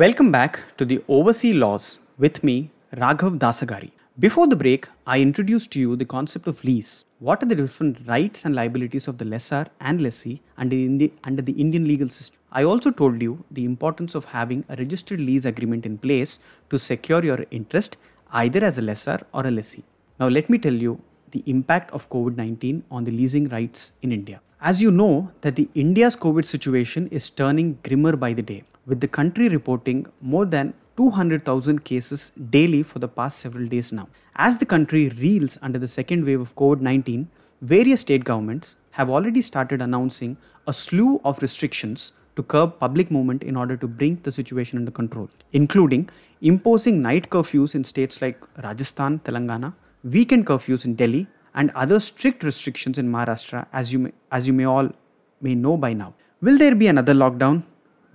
Welcome back to the Overseas Laws with me, Raghav Dasagari. Before the break, I introduced to you the concept of lease. What are the different rights and liabilities of the lessor and lessee under, the, under the Indian legal system? I also told you the importance of having a registered lease agreement in place to secure your interest either as a lessor or a lessee. Now, let me tell you the impact of COVID 19 on the leasing rights in India. As you know, that the India's COVID situation is turning grimmer by the day, with the country reporting more than 200,000 cases daily for the past several days now. As the country reels under the second wave of COVID 19, various state governments have already started announcing a slew of restrictions to curb public movement in order to bring the situation under control, including imposing night curfews in states like Rajasthan, Telangana, weekend curfews in Delhi, and other strict restrictions in Maharashtra, as you may, as you may all may know by now. Will there be another lockdown?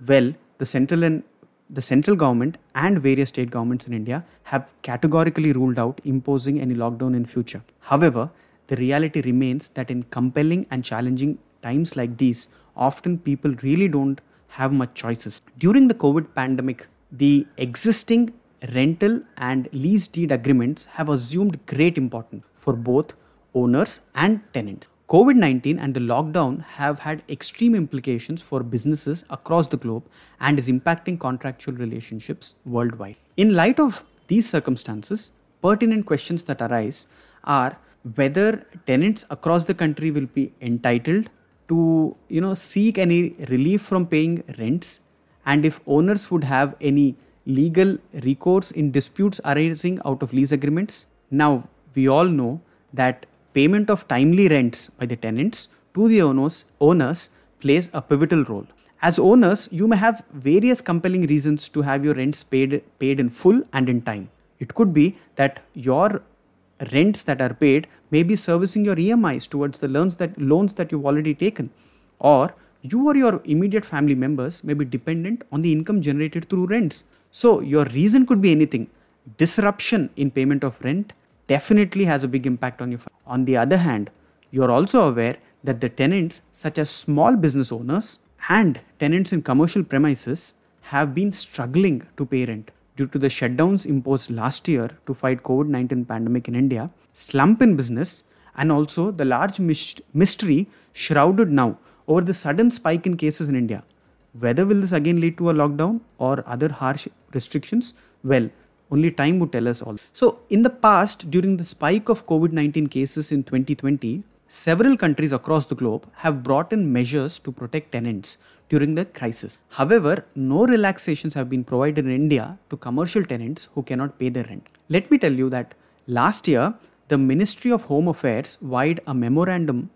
Well, the central and the central government and various state governments in India have categorically ruled out imposing any lockdown in future. However, the reality remains that in compelling and challenging times like these, often people really don't have much choices. During the COVID pandemic, the existing rental and lease deed agreements have assumed great importance for both owners and tenants. COVID 19 and the lockdown have had extreme implications for businesses across the globe and is impacting contractual relationships worldwide. In light of these circumstances, pertinent questions that arise are whether tenants across the country will be entitled to you know seek any relief from paying rents and if owners would have any legal recourse in disputes arising out of lease agreements. Now, we all know that payment of timely rents by the tenants to the owners, owners plays a pivotal role. As owners, you may have various compelling reasons to have your rents paid, paid in full and in time. It could be that your rents that are paid may be servicing your EMIs towards the loans that loans that you've already taken, or you or your immediate family members may be dependent on the income generated through rents. So, your reason could be anything. Disruption in payment of rent definitely has a big impact on your. On the other hand, you are also aware that the tenants, such as small business owners and tenants in commercial premises, have been struggling to pay rent due to the shutdowns imposed last year to fight COVID-19 pandemic in India, slump in business, and also the large mystery shrouded now over the sudden spike in cases in India. Whether will this again lead to a lockdown or other harsh restrictions? Well, only time would tell us all. So, in the past, during the spike of COVID 19 cases in 2020, several countries across the globe have brought in measures to protect tenants during the crisis. However, no relaxations have been provided in India to commercial tenants who cannot pay their rent. Let me tell you that last year, the Ministry of Home Affairs wired a memorandum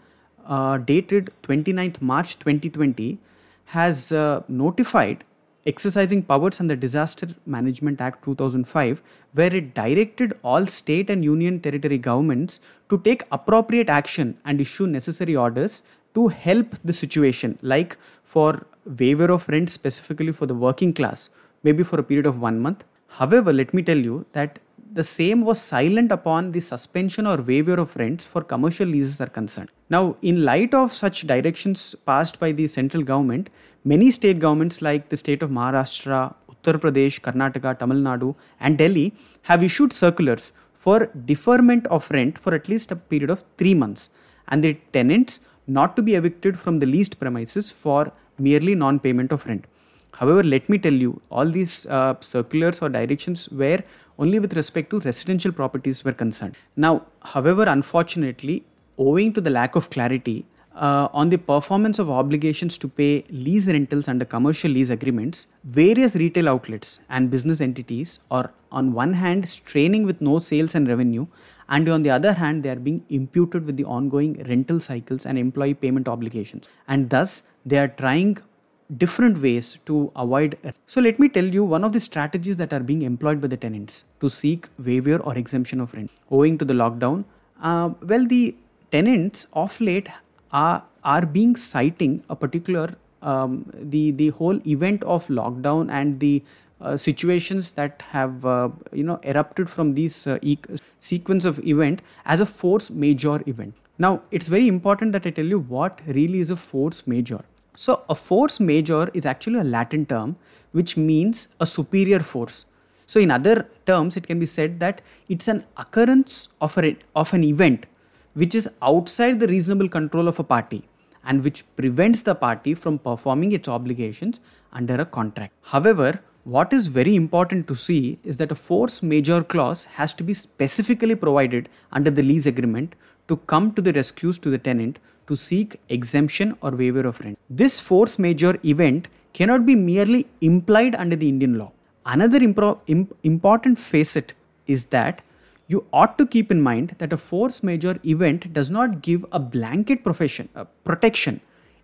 uh, dated 29th March 2020 has uh, notified exercising powers under Disaster Management Act 2005, where it directed all state and union territory governments to take appropriate action and issue necessary orders to help the situation, like for waiver of rent specifically for the working class, maybe for a period of one month. However, let me tell you that the same was silent upon the suspension or waiver of rents for commercial leases are concerned. Now, in light of such directions passed by the central government, many state governments like the state of Maharashtra, Uttar Pradesh, Karnataka, Tamil Nadu, and Delhi have issued circulars for deferment of rent for at least a period of three months, and the tenants not to be evicted from the leased premises for merely non payment of rent. However, let me tell you, all these uh, circulars or directions were only with respect to residential properties were concerned. Now, however, unfortunately, owing to the lack of clarity uh, on the performance of obligations to pay lease rentals under commercial lease agreements, various retail outlets and business entities are, on one hand, straining with no sales and revenue, and on the other hand, they are being imputed with the ongoing rental cycles and employee payment obligations. And thus, they are trying different ways to avoid. So, let me tell you one of the strategies that are being employed by the tenants to seek waiver or exemption of rent. Owing to the lockdown, uh, well, the tenants of late are, are being citing a particular um, the the whole event of lockdown and the uh, situations that have uh, you know erupted from these uh, e- sequence of event as a force majeure event. Now it's very important that i tell you what really is a force majeure. So, a force majeure is actually a Latin term which means a superior force. So, in other terms, it can be said that it's an occurrence of, a, of an event which is outside the reasonable control of a party and which prevents the party from performing its obligations under a contract. However, what is very important to see is that a force majeure clause has to be specifically provided under the lease agreement to come to the rescues to the tenant to seek exemption or waiver of rent. This force majeure event cannot be merely implied under the Indian law. Another impro- imp- important facet is that you ought to keep in mind that a force majeure event does not give a blanket profession, uh, protection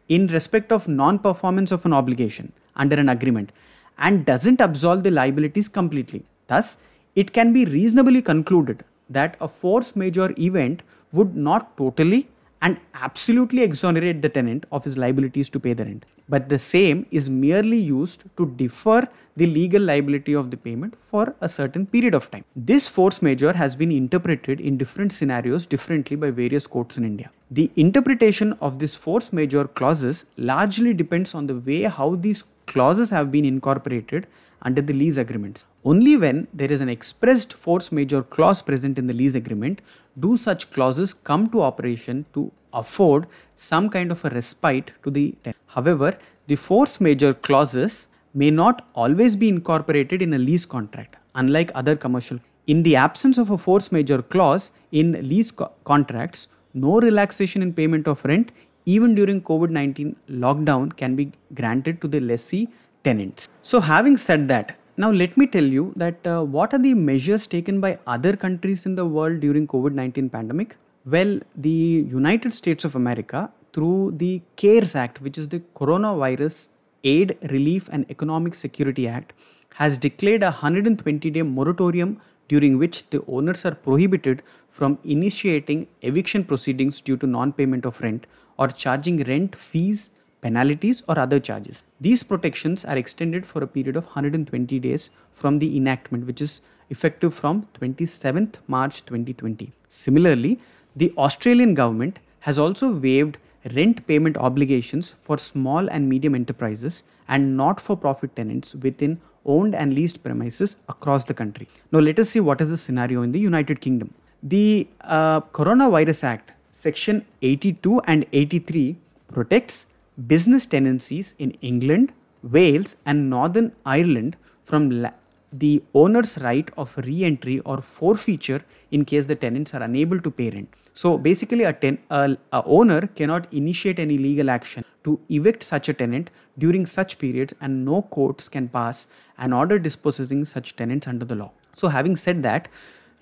in respect of non performance of an obligation under an agreement and doesn't absolve the liabilities completely. Thus, it can be reasonably concluded that a force majeure event would not totally and absolutely exonerate the tenant of his liabilities to pay the rent. But the same is merely used to defer the legal liability of the payment for a certain period of time. This force majeure has been interpreted in different scenarios differently by various courts in India. The interpretation of this force majeure clauses largely depends on the way how these clauses have been incorporated under the lease agreements. Only when there is an expressed force majeure clause present in the lease agreement do such clauses come to operation to afford some kind of a respite to the tenant. However, the force majeure clauses may not always be incorporated in a lease contract, unlike other commercial. In the absence of a force majeure clause in lease co- contracts, no relaxation in payment of rent, even during COVID 19 lockdown, can be granted to the lessee tenants. So, having said that, now let me tell you that uh, what are the measures taken by other countries in the world during COVID-19 pandemic? Well, the United States of America through the CARES Act, which is the Coronavirus Aid, Relief and Economic Security Act, has declared a 120 day moratorium during which the owners are prohibited from initiating eviction proceedings due to non payment of rent or charging rent fees penalties, or other charges. These protections are extended for a period of 120 days from the enactment, which is effective from 27th March 2020. Similarly, the Australian government has also waived rent payment obligations for small and medium enterprises and not for profit tenants within owned and leased premises across the country. Now, let us see what is the scenario in the United Kingdom. The uh, Coronavirus Act, Section 82 and 83, protects business tenancies in England, Wales, and Northern Ireland from la- the owner's right of re entry or forfeiture in case the tenants are unable to pay rent. So basically, a, ten, a, a, owner cannot initiate any legal action to evict such a tenant during such periods, and no courts can pass an order dispossessing such tenants under the law. So, having said that,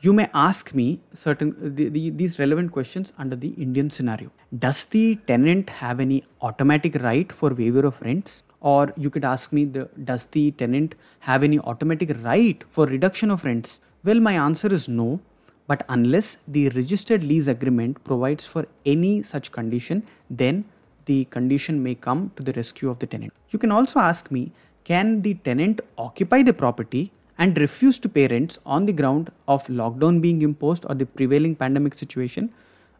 you may ask me certain the, the, these relevant questions under the Indian scenario. Does the tenant have any automatic right for waiver of rents? Or you could ask me, the, does the tenant have any automatic right for reduction of rents? Well, my answer is no. But unless the registered lease agreement provides for any such condition, then the condition may come to the rescue of the tenant. You can also ask me, can the tenant occupy the property and refuse to pay rents on the ground of lockdown being imposed or the prevailing pandemic situation?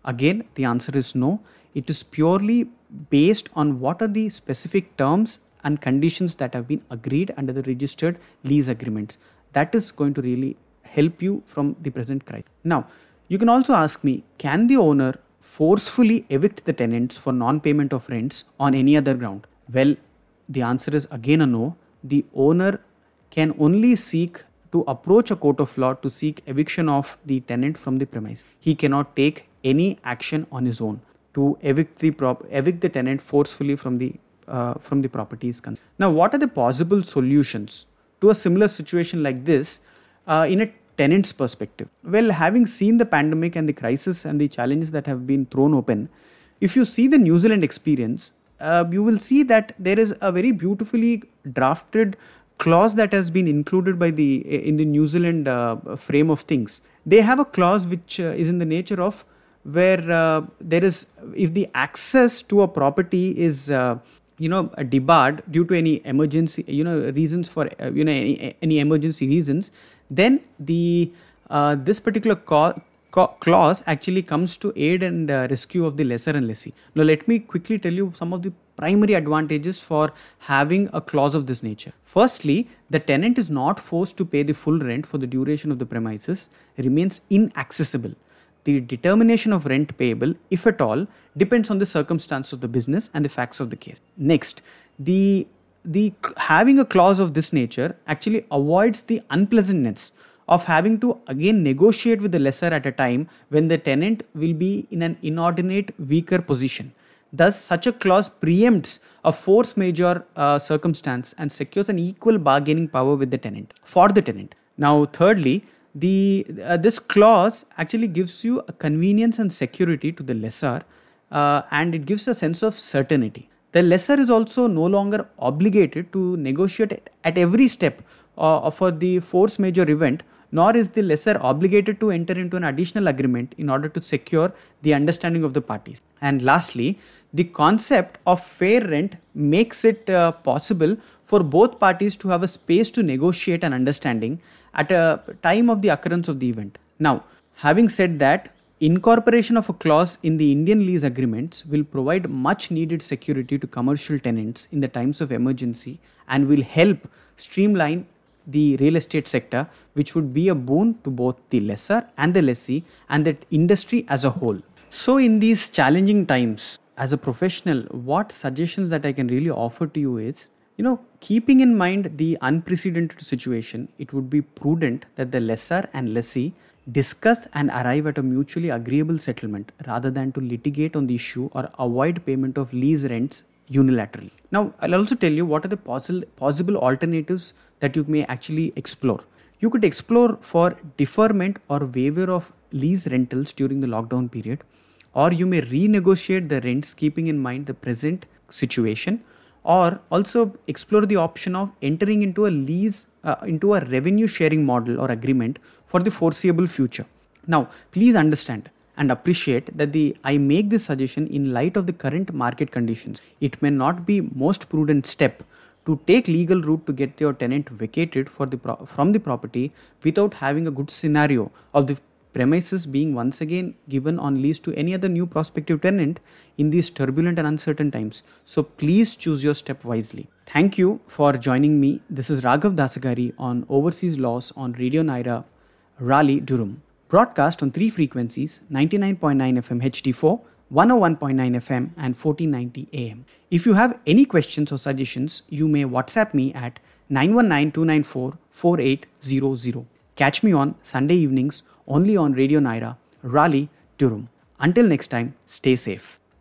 Again, the answer is no. It is purely based on what are the specific terms and conditions that have been agreed under the registered lease agreements. That is going to really help you from the present crisis. Now, you can also ask me can the owner forcefully evict the tenants for non payment of rents on any other ground? Well, the answer is again a no. The owner can only seek to approach a court of law to seek eviction of the tenant from the premise. He cannot take any action on his own to evict the prop- evict the tenant forcefully from the uh, from the properties. Now, what are the possible solutions to a similar situation like this uh, in a tenant's perspective? Well, having seen the pandemic and the crisis and the challenges that have been thrown open, if you see the New Zealand experience, uh, you will see that there is a very beautifully drafted clause that has been included by the in the New Zealand uh, frame of things. They have a clause which uh, is in the nature of where uh, there is if the access to a property is uh, you know debarred due to any emergency you know reasons for uh, you know any, any emergency reasons then the uh, this particular co- clause actually comes to aid and rescue of the lessor and lessee now let me quickly tell you some of the primary advantages for having a clause of this nature. Firstly, the tenant is not forced to pay the full rent for the duration of the premises, remains inaccessible. The determination of rent payable, if at all, depends on the circumstance of the business and the facts of the case. Next, the the having a clause of this nature actually avoids the unpleasantness of having to again negotiate with the lessor at a time when the tenant will be in an inordinate weaker position. Thus, such a clause preempts a force majeure uh, circumstance and secures an equal bargaining power with the tenant for the tenant. Now, thirdly, the uh, this clause actually gives you a convenience and security to the lessor, uh, and it gives a sense of certainty. The lessor is also no longer obligated to negotiate at every step uh, for the force majeure event nor is the lessor obligated to enter into an additional agreement in order to secure the understanding of the parties. And lastly, the concept of fair rent makes it uh, possible for both parties to have a space to negotiate an understanding at a time of the occurrence of the event. Now, having said that, incorporation of a clause in the Indian lease agreements will provide much needed security to commercial tenants in the times of emergency and will help streamline the real estate sector, which would be a boon to both the lessor and the lessee and the industry as a whole. So, in these challenging times, as a professional, what suggestions that I can really offer to you is you know, keeping in mind the unprecedented situation, it would be prudent that the lessor and lessee discuss and arrive at a mutually agreeable settlement rather than to litigate on the issue or avoid payment of lease rents unilaterally. Now, I'll also tell you what are the possible possible alternatives that you may actually explore. You could explore for deferment or waiver of lease rentals during the lockdown period, or you may renegotiate the rents keeping in mind the present situation, or also explore the option of entering into a lease, uh, into a revenue sharing model or agreement for the foreseeable future. Now, please understand and appreciate that the I make this suggestion in light of the current market conditions. It may not be most prudent step to take legal route to get your tenant vacated for the pro- from the property without having a good scenario of the premises being once again given on lease to any other new prospective tenant in these turbulent and uncertain times. So please choose your step wisely. Thank you for joining me. This is Raghav Dasagari on Overseas Laws on Radio Nyra, Raleigh, Durham. Broadcast on three frequencies 99.9 FM HD4, 101.9 FM, and 1490 AM. If you have any questions or suggestions, you may WhatsApp me at 919 294 4800. Catch me on Sunday evenings only on Radio Nyra, Raleigh, Durham. Until next time, stay safe.